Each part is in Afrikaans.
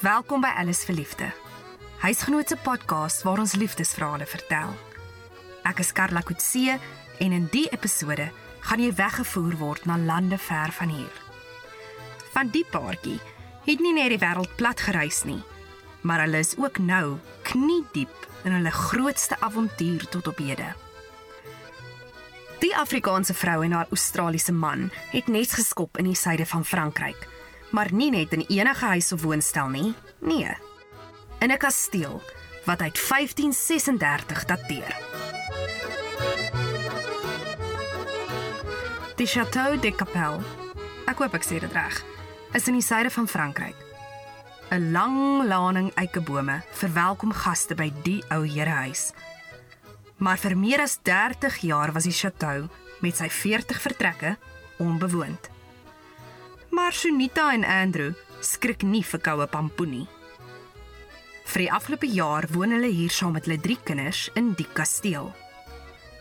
Welkom by Alles vir Liefde. Huisgenoot se podcast waar ons liefdesverhale vertel. Ek is Karla Kutse en in die episode gaan jy weggevoer word na lande ver van hier. Van die paartjie het nie net die wêreld plat gereis nie, maar hulle is ook nou knie diep in hulle grootste avontuur tot op hede. Die Afrikaanse vrou en haar Australiese man het net geskop in die suide van Frankryk, maar nie net in enige huis of woonstel nie. Nee. In 'n kasteel wat uit 1536 dateer. Die Château de Capelle. Ek hoop ek sê dit reg. Is in die suide van Frankryk. 'n Lang laning eikebome verwelkom gaste by die ou herehuis maar vir meer as 30 jaar was die chateau met sy 40 vertrekke onbewoond. Maar Sunita en Andrew skrik nie vir koue pampoenie. Vir die afgelope jaar woon hulle hier saam met hulle drie kinders in die kasteel.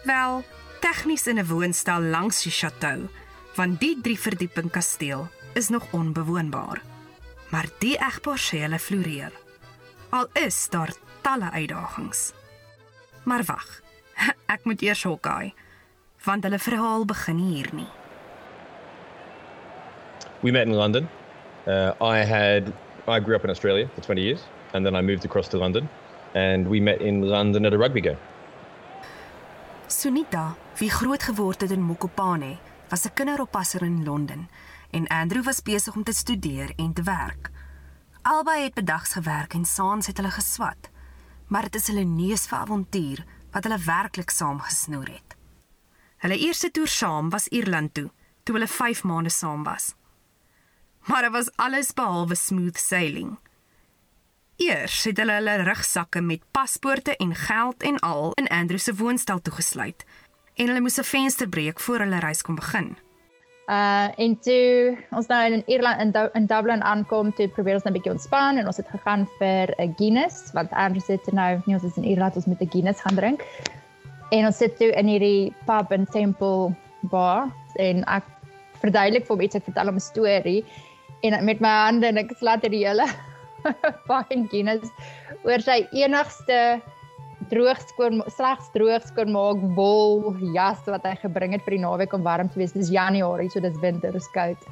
Wel, tegnies in 'n woonstel langs die chateau, want die drie verdieping kasteel is nog onbewoonbaar. Maar die egpaar sê hulle floreer. Al is daar talle uitdagings. Maar wag, ek moet eers hokkie want hulle verhaal begin hier nie. We met in London. Uh, I had I grew up in Australia for 20 years and then I moved across to London and we met in London at a rugby game. Sunita, wie groot geword het in Mokopane, was 'n kinderoppasser in Londen en Andrew was besig om te studeer en te werk. Albei het bedags gewerk en saans het hulle geswat. Maar dit is hulle neus vir avontuur wat hulle werklik saamgesnoer het. Hulle eerste toer saam was Ierland toe, toe hulle 5 maande saam was. Maar dit was alles behalwe smooth sailing. Eers het hulle hulle rugsakke met paspoorte en geld en al in Andrew se woonstel toegesluit en hulle moes 'n venster breek voor hulle reis kon begin. Uh en toe ons nou in Ierland in, in Dublin aankom, toe probeer ons net 'n bietjie ontspan en ons het gegaan vir 'n Guinness want Andrew sê toe nou nie ons is in Ierland ons moet 'n Guinness gaan drink. En ons sit toe in hierdie pub en temple bar en ek verduidelik vir hom iets ek vertel hom 'n storie en met my hande en ek dit die hele fyn Guinness oor sy enigste droog skoon slegs droog skoon maak wol jas wat hy gebring het vir die naweek om warm te wees. Dis Januarie, so dis winter, dis koud.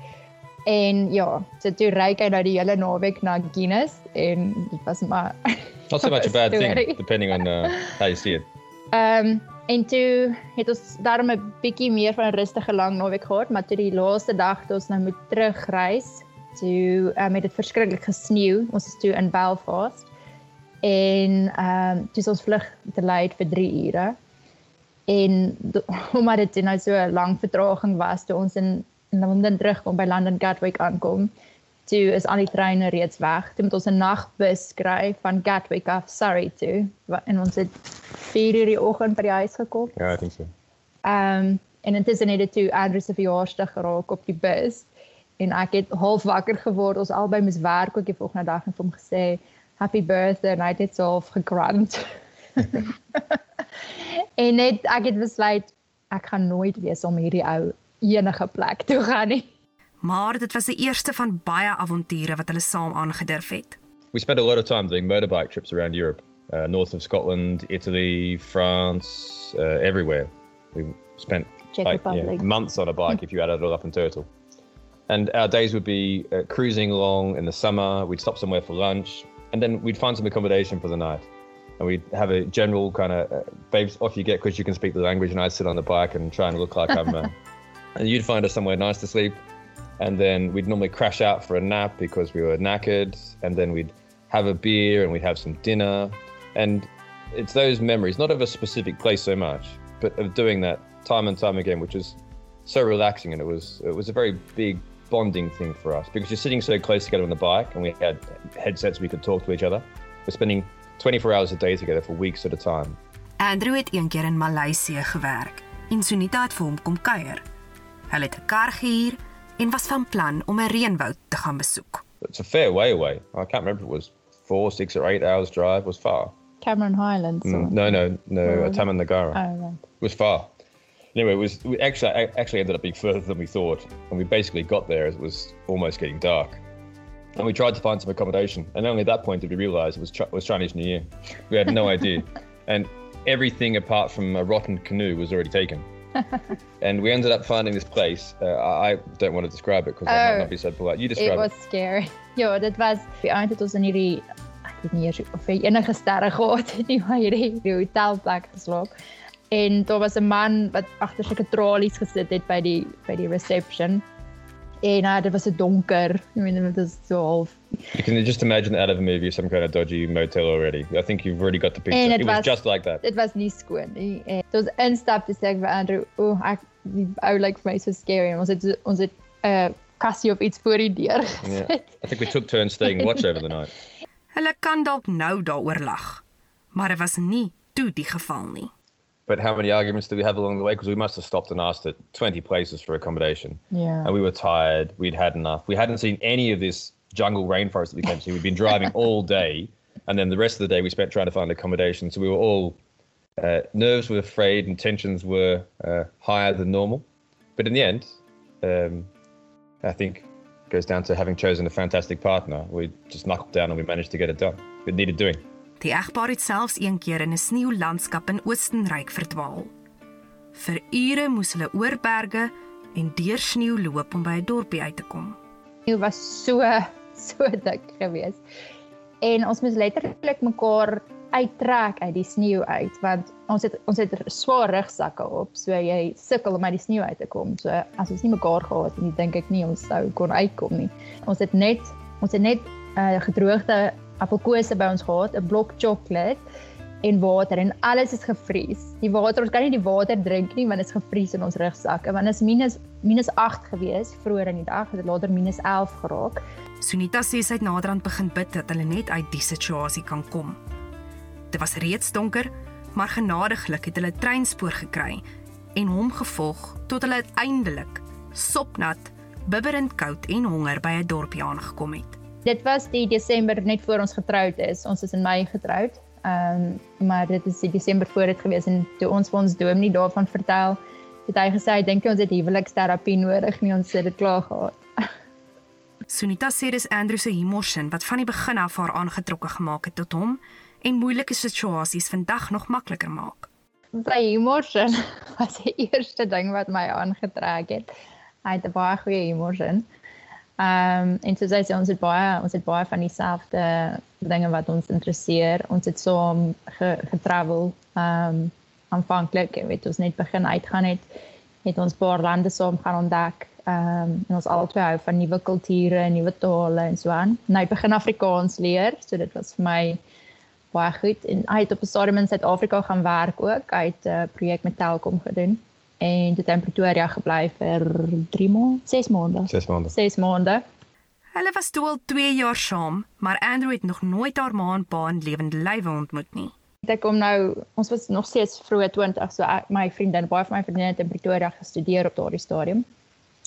En ja, so toe ry hy nou die hele naweek na Guinness en dit was maar not so much a bad thing depending on uh, how you see it. Ehm um, en toe het ons daarom 'n bietjie meer van 'n rustige lang naweek gehad, maar toe die laaste dag toe ons nou moet terugreis, toe um, het dit verskriklik gesneeu. Ons is toe in Belfast en ehm um, dis ons vlug te lei vir 3 ure. En omdat dit nou so 'n lang vertraging was toe ons in, in Londen terugkom by London Gatwick aankom, toe is al die treine reeds weg. Toe moet ons 'n nagbus kry van Gatwick af Surrey toe. En ons het 4 uur die oggend by die huis gekom. Ja, ek dink so. Ehm um, en intussen het dit toe Andrew se verjaarsdag geraak op die bus en ek het half wakker geword. Ons albei moes werk ook die volgende dag en vir hom gesê happy birthday en hy het dit self gegrunt. en net ek het besluit ek gaan nooit weer om hierdie ou enige plek toe gaan nie. Maar dit was die eerste van baie avonture wat hulle saam aangedurf het. We spent a lot of time doing motorbike trips around Europe, uh, north of Scotland, Italy, France, uh, everywhere. We spent like, yeah, months on a bike if you added it all up in total. And our days would be uh, cruising along in the summer. We'd stop somewhere for lunch, and then we'd find some accommodation for the night. And we'd have a general kind of, uh, babes, off you get because you can speak the language. And I'd sit on the bike and try and look like I'm. Uh, and you'd find us somewhere nice to sleep. And then we'd normally crash out for a nap because we were knackered. And then we'd have a beer and we'd have some dinner. And it's those memories, not of a specific place so much, but of doing that time and time again, which is so relaxing. And it was it was a very big bonding thing for us because you're sitting so close together on the bike and we had headsets we could talk to each other. We're spending 24 hours a day together for weeks at a time. Andrew het een keer in Maleisië gewerk en Sunita het vir hom kom kuier. Hulle het 'n kar gehuur en was van plan om 'n reënwoud te gaan besoek. It's a fair way away. I can't remember it was 4, 6 or 8 hours drive. It was far. Cameron Highlands. Mm, no, no, no, Tamandagara. Oh, right. It was far. Anyway, it was we actually actually ended up being further than we thought, and we basically got there as it was almost getting dark. And we tried to find some accommodation, and only at that point did we realise it was was Chinese New Year. We had no idea, and everything apart from a rotten canoe was already taken. and we ended up finding this place. Uh, I don't want to describe it because oh, I might not be so polite. You describe it. It was scary. Ja, dit was die aand het ons in hierdie ek weet nie eers of enige sterre gehad het nie, maar hierdie die hotelplek geslaap. En daar was 'n man wat agter sulke tralies gesit het by die by die reception. En uh, dit was 'n donker. I mean it was so half. You can just imagine out of a movie some kind of dodgy motel already. I think you've already got the picture. It, it was, was just like that. It was nie skoon nie. Dit was instap te sê vir Andrew, "O, oh, ek die ou like vir my so scary." En ons het ons het 'n uh, kassie op iets voor die deur gesit. Yeah. I think we took turns staying watch over the night. Hulle kan dalk nou daaroor lag, maar dit was nie toe die geval nie. But how many arguments did we have along the way? Because we must have stopped and asked at 20 places for accommodation. Yeah. And we were tired. We'd had enough. We hadn't seen any of this jungle rainforest that we came to. We'd been driving all day. And then the rest of the day we spent trying to find accommodation. So we were all, uh, nerves were afraid and tensions were uh, higher than normal. But in the end, um, I think goes down to having chosen a fantastic partner. We just knuckled down and we managed to get it done. It needed doing. Die egpaar het selfs een keer in 'n sneeulandskap in Oostenryk verdwaal. Vir ure moes hulle oor berge en deur sneeu loop om by 'n dorpie uit te kom. Dit was so so dik geweest. En ons moes letterlik mekaar uittrek uit die sneeu uit want ons het ons het swaar rugsakke op so jy sukkel om uit die sneeu uit te kom. So as ons nie mekaar gehad het nie, dink ek nie ons sou kon uitkom nie. Ons het net ons het net uh, gedroogde appelkose by ons gehad, 'n blok sjokolade en water en alles is gevries. Die water, ons kan nie die water drink nie want dit is gevries in ons rugsakke want dit is minus minus 8 gewees vroeër in die dag, dit later minus 11 geraak. Sunita sê sy het naderhand begin bid dat hulle net uit die situasie kan kom. Dit was reeds donker, maar genadiglik het hulle treinspoor gekry en hom gevolg tot hulle uiteindelik sopnat, bibberend koud en honger by 'n dorpie aangekom het dit was die Desember net voor ons getroud is. Ons is in Mei getroud. Ehm um, maar dit is die Desember voor dit gewees en toe ons vir ons dominee daarvan vertel, het hy gesê hy dink ons het huweliksterapie nodig, nie ons het dit klaar gehad. Sunita sê dis Andrew se humorsin wat van die begin af haar aangetrokke gemaak het tot hom en moeilike situasies vandag nog makliker maak. Sy humorsin was die eerste ding wat my aangetrek het. Hy het 'n baie goeie humorsin. Ehm um, en soos hy sê ons het baie ons het baie van dieselfde dinge wat ons interesseer. Ons het saam ge, getravel ehm um, aanvanklik, weet ons net begin uitgaan het het ons paar lande saam gaan ontdek. Ehm um, en ons albei hou van nuwe kulture en nuwe tale en so aan. Nou begin Afrikaans leer, so dit was vir my baie goed en hy het op 'n stadium in Suid-Afrika gaan werk ook. Hy het 'n uh, projek met Telkom gedoen en dit in Pretoria gebly vir 3 maande, 6 maande. 6 maande. 6 maande. Hulle was toe al 2 jaar saam, maar Andrew het nog nooit haar ma en pa in lewende lywe ontmoet nie. Ek kom nou, ons was nog steeds vroeë 20, so ek, my vriendin, baie van my vriendinne het in Pretoria gestudeer op daardie stadium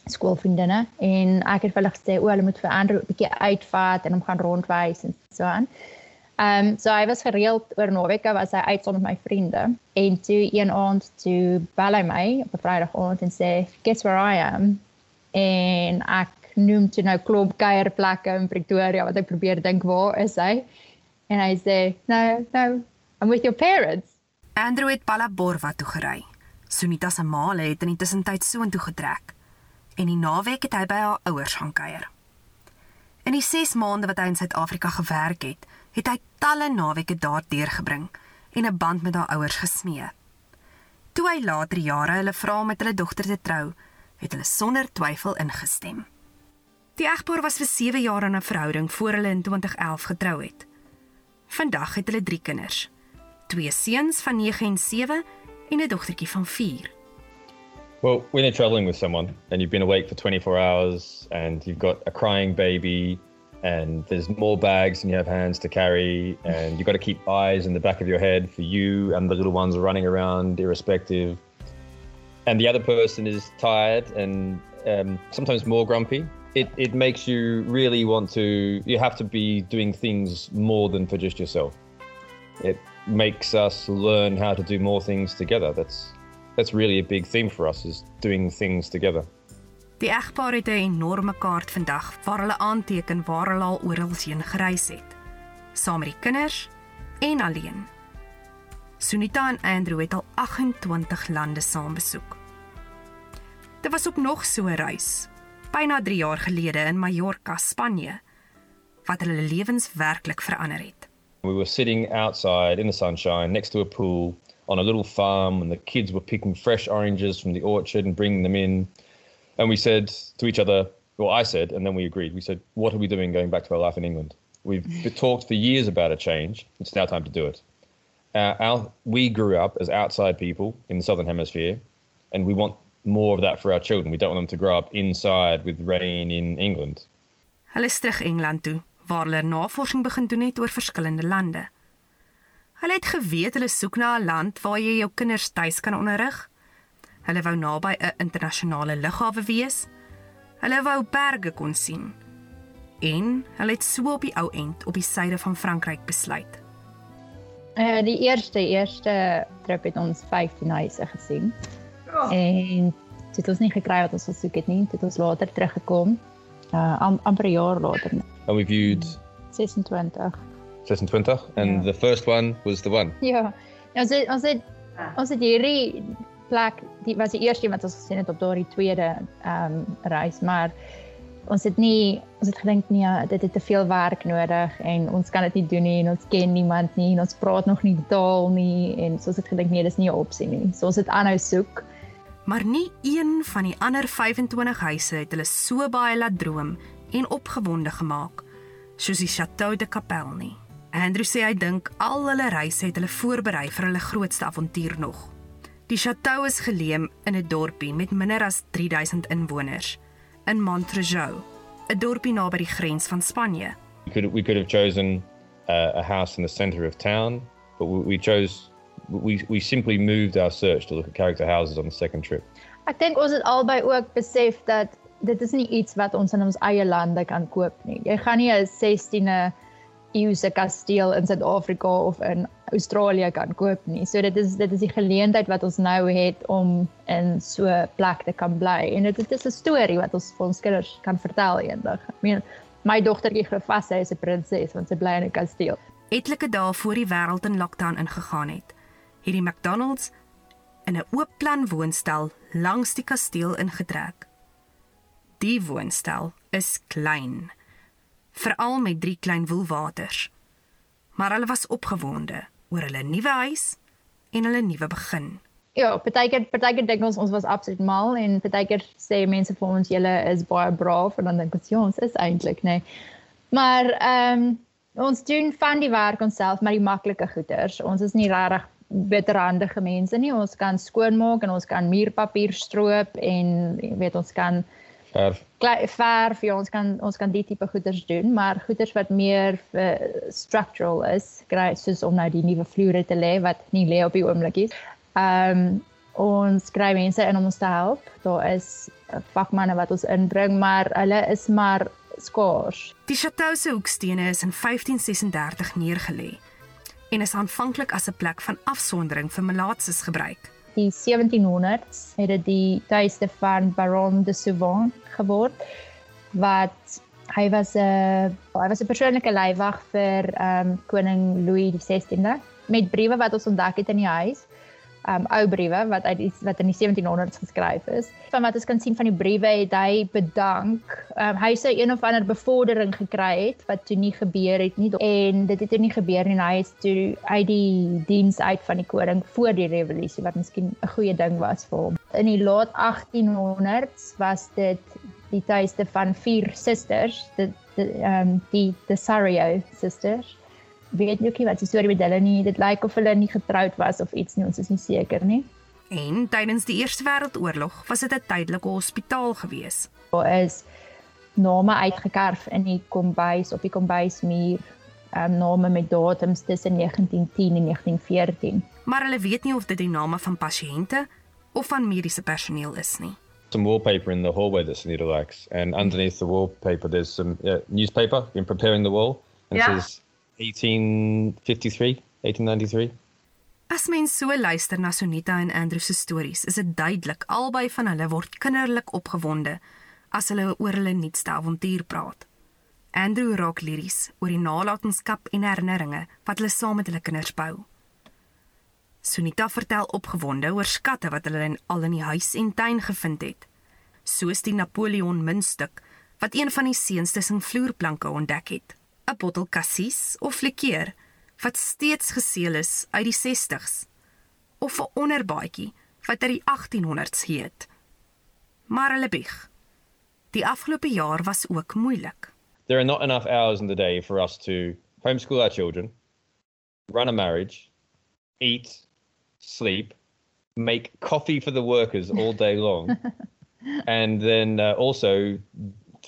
skoolvriendinne en ek het vir hulle gesê o, hulle moet vir Andrew 'n bietjie uitvat en hom gaan rondwys en so aan. Ehm um, so hy was gereeld oor naweke was hy uit saam met my vriende. En toe een aand toe bel hy my op 'n Vrydag aand en sê guess where I am? En ek noem toe nou klop kuierplekke in Pretoria wat ek probeer dink waar is hy? En hy sê no no I'm with your parents. Andrew het Palaborwa toe gery. Sunita se ma het in die tussentyd soontoe getrek. En die naweek het hy by haar ouers gaan kuier. In die 6 maande wat hy in Suid-Afrika gewerk het het hy talle naweke daar deurgebring en 'n band met haar ouers gesmee. Toe hy later jare hulle vra om met hulle dogter te trou, het hulle sonder twyfel ingestem. Die egpaar was vir 7 jaar in 'n verhouding voor hulle in 2011 getrou het. Vandag het hulle 3 kinders. Twee seuns van 9 en 7 en 'n dogtertjie van 4. Well, when you're traveling with someone and you've been awake for 24 hours and you've got a crying baby and there's more bags than you have hands to carry. And you've got to keep eyes in the back of your head for you and the little ones running around irrespective. And the other person is tired and um, sometimes more grumpy. It, it makes you really want to you have to be doing things more than for just yourself. It makes us learn how to do more things together. That's that's really a big theme for us is doing things together Die egpaar het 'n enorme kaart vandag waar hulle aanteken waar hulle al oral heen gereis het, saam met die kinders en alleen. Sunita en Andrew het al 28 lande saam besoek. Dit was ook nog so 'n reis, byna 3 jaar gelede in Mallorca, Spanje, wat hulle lewens werklik verander het. We were sitting outside in the sunshine next to a pool on a little farm and the kids were picking fresh oranges from the orchard and bringing them in. And we said to each other, well, I said, and then we agreed. We said, what are we doing going back to our life in England? We've talked for years about a change. It's now time to do it. Uh, our, we grew up as outside people in the Southern Hemisphere, and we want more of that for our children. We don't want them to grow up inside with rain in England. Hulle is terug Engeland toe waar hulle navorsing begin doen het oor verskillende lande. Hulle het geweet hulle soek na 'n land waar jy jou kinders tuis kan onderrig. Hulle wou naby 'n internasionale lughawe wees. Hulle wou berge kon sien. En hulle het so op die ou end op die suide van Frankryk besluit. Eh uh, die eerste eerste trip het ons 15 huise gesien. Oh. En dit het ons nie gekry wat ons gesoek het nie. Dit het ons later teruggekom. Uh am, amper 'n jaar later. And we viewed 26. 26 and yeah. the first one was the one. Ja. Ons het ons het ons het hierdie plek, die was die eerste wat ons gesien het op daardie tweede ehm um, reis, maar ons het nie ons het gedink nee, dit het te veel werk nodig en ons kan dit nie doen nie en ons ken niemand nie en ons praat nog nie taal nie en so ons het gedink nee, dis nie 'n opsie nie. So ons het aanhou soek. Maar nie een van die ander 25 huise het hulle so baie laat droom en opgewonde gemaak soos die Chateau de Capelle nie. Andrew sê hy dink al hulle reise het hulle voorberei vir hulle grootste avontuur nog. Die chateau is geleem in 'n dorpie met minder as 3000 inwoners in Montrejau, 'n dorpie naby die grens van Spanje. We could we could have chosen a, a house in the center of town, but we, we chose we we simply moved our search to look at character houses on the second trip. Ek dink ons het albei ook besef dat dit is nie iets wat ons in ons eie lande kan koop nie. Jy gaan nie 'n 16de eeuse kasteel in Suid-Afrika of in Australië kan koop nie. So dit is dit is die geleentheid wat ons nou het om in so 'n plek te kan bly. En dit, dit is 'n storie wat ons vir ons kinders kan vertel eendag. Ek meen my dogtertjie glo vas sy is 'n prinses want sy bly in 'n kasteel. Etlike dae voor die wêreld in lockdown ingegaan het, het die McDonald's in 'n oop plan woonstel langs die kasteel ingetrek. Die woonstel is klein veral met drie klein woelwaters. Maar hulle was opgewonde oor hulle nuwe huis en hulle nuwe begin. Ja, partykeer partykeer dink ons ons was absoluut mal en partykeer sê mense vir ons julle is baie braaf en dan dink ons ja, ons is eintlik, nê. Nee. Maar ehm um, ons doen van die werk onsself met die maklike goeders. Ons is nie regtig bitterhandige mense nie. Ons kan skoonmaak en ons kan muurpapier stroop en weet ons kan verf. Verf, ja, ons kan ons kan die tipe goeders doen, maar goeders wat meer uh, structural is, kry soos om nou die nuwe vloere te lê wat nie lê op die oomblik is. Ehm um, ons kry mense in om ons te help. Daar is vakmanne wat ons inbring, maar hulle is maar skaars. Die chateau se hoekstene is in 1536 neergelê en is aanvanklik as 'n plek van afsondering vir malaatses gebruik die 1700s het dit die tuiste van Baron de Souvon geword wat hy was 'n hy was 'n persoonlike leiwag vir ehm um, koning Louis XVI met briewe wat ons ontdek het in die huis um ou briewe wat uit die, wat in die 1700s geskryf is. Van wat ons kan sien van die briewe het hy bedank. Um hy sê een of ander bevordering gekry het wat toe nie gebeur het nie en dit het toe nie gebeur nie. Hy het toe uit die diens uit van die koning voor die revolusie wat miskien 'n goeie ding was vir hom. In die laat 1800s was dit die tuiste van vier susters, dit um die the Sario sisters weet nie wat die storie met hulle nie. Dit lyk of hulle nie getroud was of iets nie, ons is nie seker nie. En tydens die Eerste Wêreldoorlog was dit 'n tydelike hospitaal gewees. Daar is name uitgekerf in die kombuis op die kombuismuur, um, name met datums tussen 1910 en 1914. Maar hulle weet nie of dit die name van pasiënte of van mediese personeel is nie. Some wallpaper in the hallway that Sunita likes, and underneath the wallpaper there's some uh, newspaper in preparing the wall, and yeah. it says 1853, 1893. As mens so luister na Sonita en Andrew se stories, is dit duidelik albei van hulle word kinderlik opgewonde as hulle oor hulle nuutste avontuur praat. Andrew raak liries oor die nalatenskap en herinneringe wat hulle saam met hulle kinders bou. Sunita vertel opgewonde oor skatte wat hulle in al in die huis en tuin gevind het, soos die Napoleon muntstuk wat een van die seuns tussen vloerplanke ontdek het, 'n bottel cassis of likeur wat steeds geseël is uit die 60s, of 'n onderbaadjie wat uit die 1800s heet. Maar hulle bieg. Die afgelope jaar was ook moeilik. There are not enough hours in the day for us to homeschool our children, run a marriage, eat, sleep, make coffee for the workers all day long, and then uh, also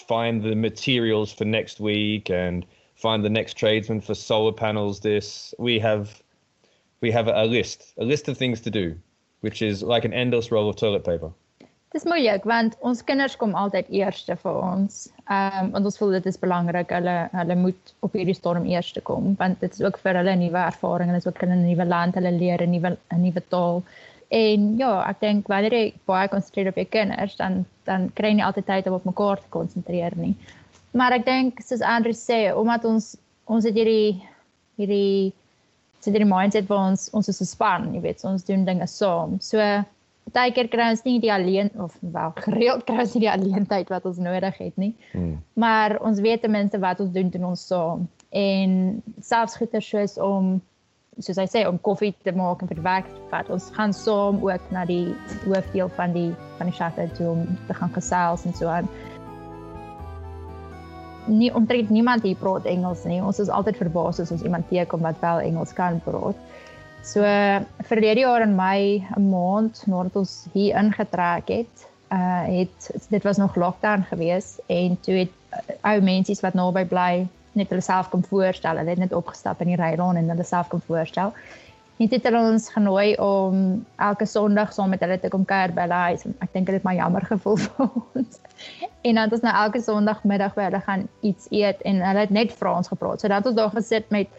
find the materials for next week and find the next tradesman for solar panels. This we have, we have a list, a list of things to do, which is like an endless roll of toilet paper. Dis moeilik want ons kinders kom altyd eerste vir ons. Ehm um, want ons voel dit is belangrik hulle hulle moet op hierdie storm eerste kom want dit is ook vir hulle 'n nuwe ervaring en dit is ook nuwe land, hulle leer 'n nuwe 'n nuwe taal. En ja, ek dink wanneer jy baie konsentreer op jou kinders dan dan kry jy nie altyd tyd om op mekaar te konsentreer nie. Maar ek dink soos Andrew sê, omdat ons ons het hierdie hierdie so hierdie mindset waar ons ons is 'n span, jy weet, ons doen dinge saam. So Partykeer kry ons nie die alleen of wel gereeld kry ons nie die alleentyd wat ons nodig het nie. Hmm. Maar ons weet ten minste wat ons doen doen ons saam. En selfs goeie soos om soos hy sê om koffie te maak en vir die werk vat. Ons gaan saam ook na die hoofdeel van die van die chateau toe om te gaan gesels en so aan. Nie omtrent niemand hier praat Engels nie. Ons is altyd verbaas as ons iemand teekom wat wel Engels kan praat. So verlede jaar in Mei 'n maand nadat ons hier ingetrek het, uh het dit was nog lockdown gewees en toe het uh, ou mense wat naby bly net hulle self kom voorstel. Hulle het net opgestap in die rylaan en hulle self kom voorstel. En dit het hulle ons genooi om elke Sondag saam met hulle te kom kuier by hulle huis. Ek dink dit het my jammer gevoel vir ons. En dan het ons nou elke Sondagmiddag by hulle gaan iets eet en hulle het net Frans gepraat. So dat ons daar gesit met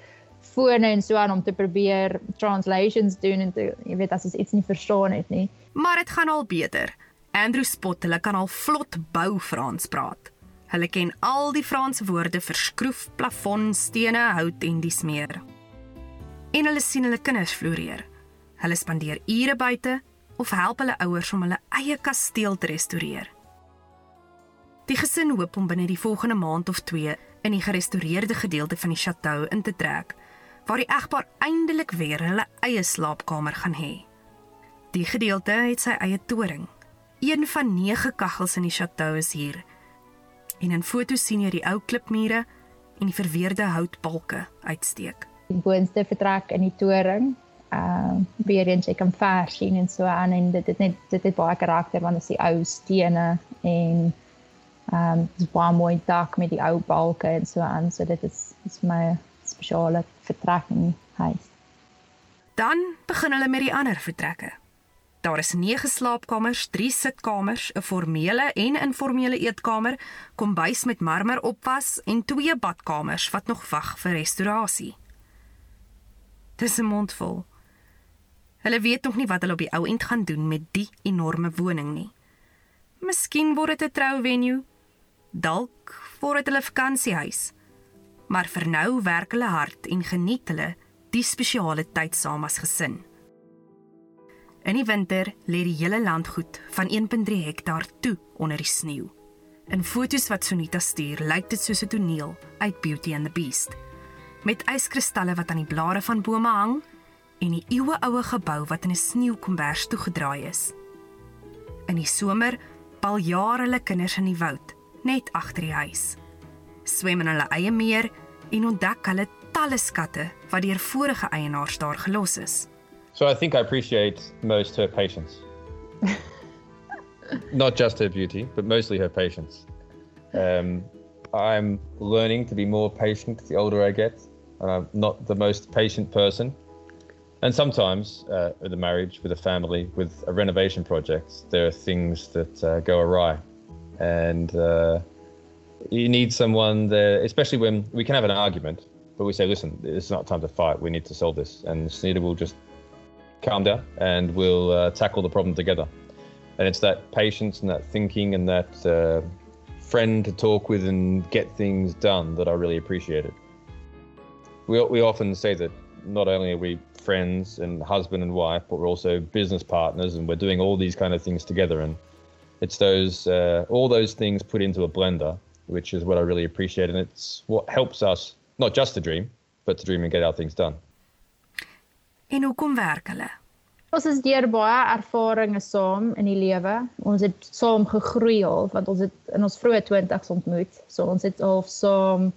fone en so aan om te probeer translations doen en te, jy weet as ons iets nie verstaan het nie. Maar dit gaan al beter. Andrew spot hulle kan al vlot bou Frans praat. Hulle ken al die Franse woorde vir skroef, plafon, stene, hout en dis meer. En hulle sien hulle kinders floreer. Hulle spandeer ure buite of help hulle ouers om hulle eie kasteel te restoreer. Die gesin hoop om binne die volgende maand of 2 in die gerestoreerde gedeelte van die chateau in te trek waar die egpaar eindelik weer hulle eie slaapkamer gaan hê. Die gedeelte het sy eie toring. Een van 9 kaggels in die chateau is hier. En in foto's sien jy die ou klipmure en die verweerde houtbalke uitsteek. Die boonste vertrek in die toring, uh, weer eens jy kan vers sien en so aan en dit het net dit het baie karakter want dit is die ou stene en ehm um, dis baie mooi dak met die ou balke en so aan so dit is is my spesiale vertrek in die huis. Dan begin hulle met die ander vertrekke. Daar is 9 slaapkamers, 3 sitkamers, 'n formele en informele eetkamer, kombuis met marmer opwas en twee badkamers wat nog wag vir restaurasie. Dis 'n mondvol. Hulle weet nog nie wat hulle op die ou end gaan doen met die enorme woning nie. Miskien word dit 'n trouvenue. Dalk word dit hulle vakansiehuis maar vir nou werk hulle hard en geniet hulle die spesiale tyd saam as gesin. In die winter lê die hele landgoed van 1.3 hektaar toe onder die sneeu. In foto's wat Sonita stuur, lyk dit soos 'n toneel uit Beauty and the Beast. Met yskristalle wat aan die blare van bome hang en die eeueoue gebou wat in 'n sneeukombers toegedraai is. In die somer bal jare hulle kinders in die woud, net agter die huis. Swem in hulle eie meer en ontdek hulle talle skatte wat deur vorige eienaars daar gelos is. So I think I appreciate most her patience. Not just her beauty, but mostly her patience. Um, I'm learning to be more patient the older I get, and I'm not the most patient person. And sometimes, uh, with a marriage, with a family, with a renovation project, there are things that uh, go awry. And uh, you need someone there, especially when we can have an argument, but we say, listen, it's not time to fight. We need to solve this. And Snida will just calm down and we'll uh, tackle the problem together. And it's that patience and that thinking and that uh, friend to talk with and get things done that I really appreciated. We we often say that not only are we friends and husband and wife, but we're also business partners, and we're doing all these kind of things together. And it's those uh, all those things put into a blender, which is what I really appreciate, and it's what helps us not just to dream, but to dream and get our things done. En hoe kom werk hulle? Ons is deur baie ervarings saam in die lewe. Ons het saam gegroei al want ons het in ons vroeë 20's ontmoet. So ons het al saam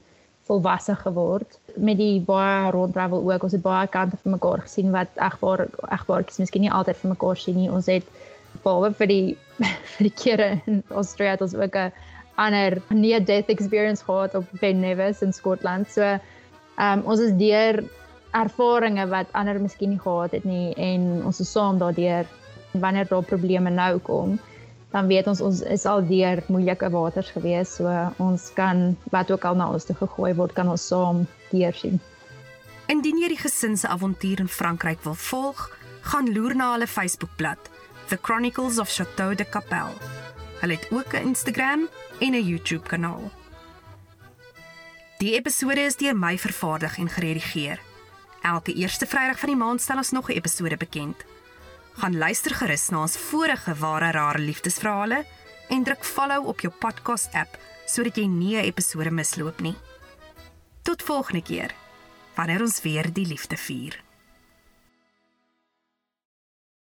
volwasse geword met die baie rondtravel ook. Ons het baie kante van mekaar gesien wat egbaar egbaartjies miskien nie altyd vir mekaar sien nie. Ons het behalwe vir die vir die kere in Australië het ons ook 'n ander near death experience gehad op Ben Nevis in Skotland. So ehm um, ons is deur ervarings wat ander miskien nie gehad het nie en ons is saam daardeur. Wanneer daar probleme nou kom dan weet ons ons is al deur moeilike waters gewees so ons kan wat ook al na ons toe gegooi word kan ons saam deur sien Indien jy die gesin se avontuur in Frankryk wil volg gaan loer na hulle Facebookblad The Chronicles of Chateau de Capelle. Hulle het ook 'n Instagram en 'n YouTube kanaal. Die episode is deur my vervaardig en geredigeer Elke eerste Vrydag van die maand stel ons nog 'n episode bekend. Gaan luister gerus na ons vorige ware rare liefdesverhale en druk follow op jou podcast app sodat jy nie 'n episode misloop nie. Tot volgende keer wanneer ons weer die liefde vier.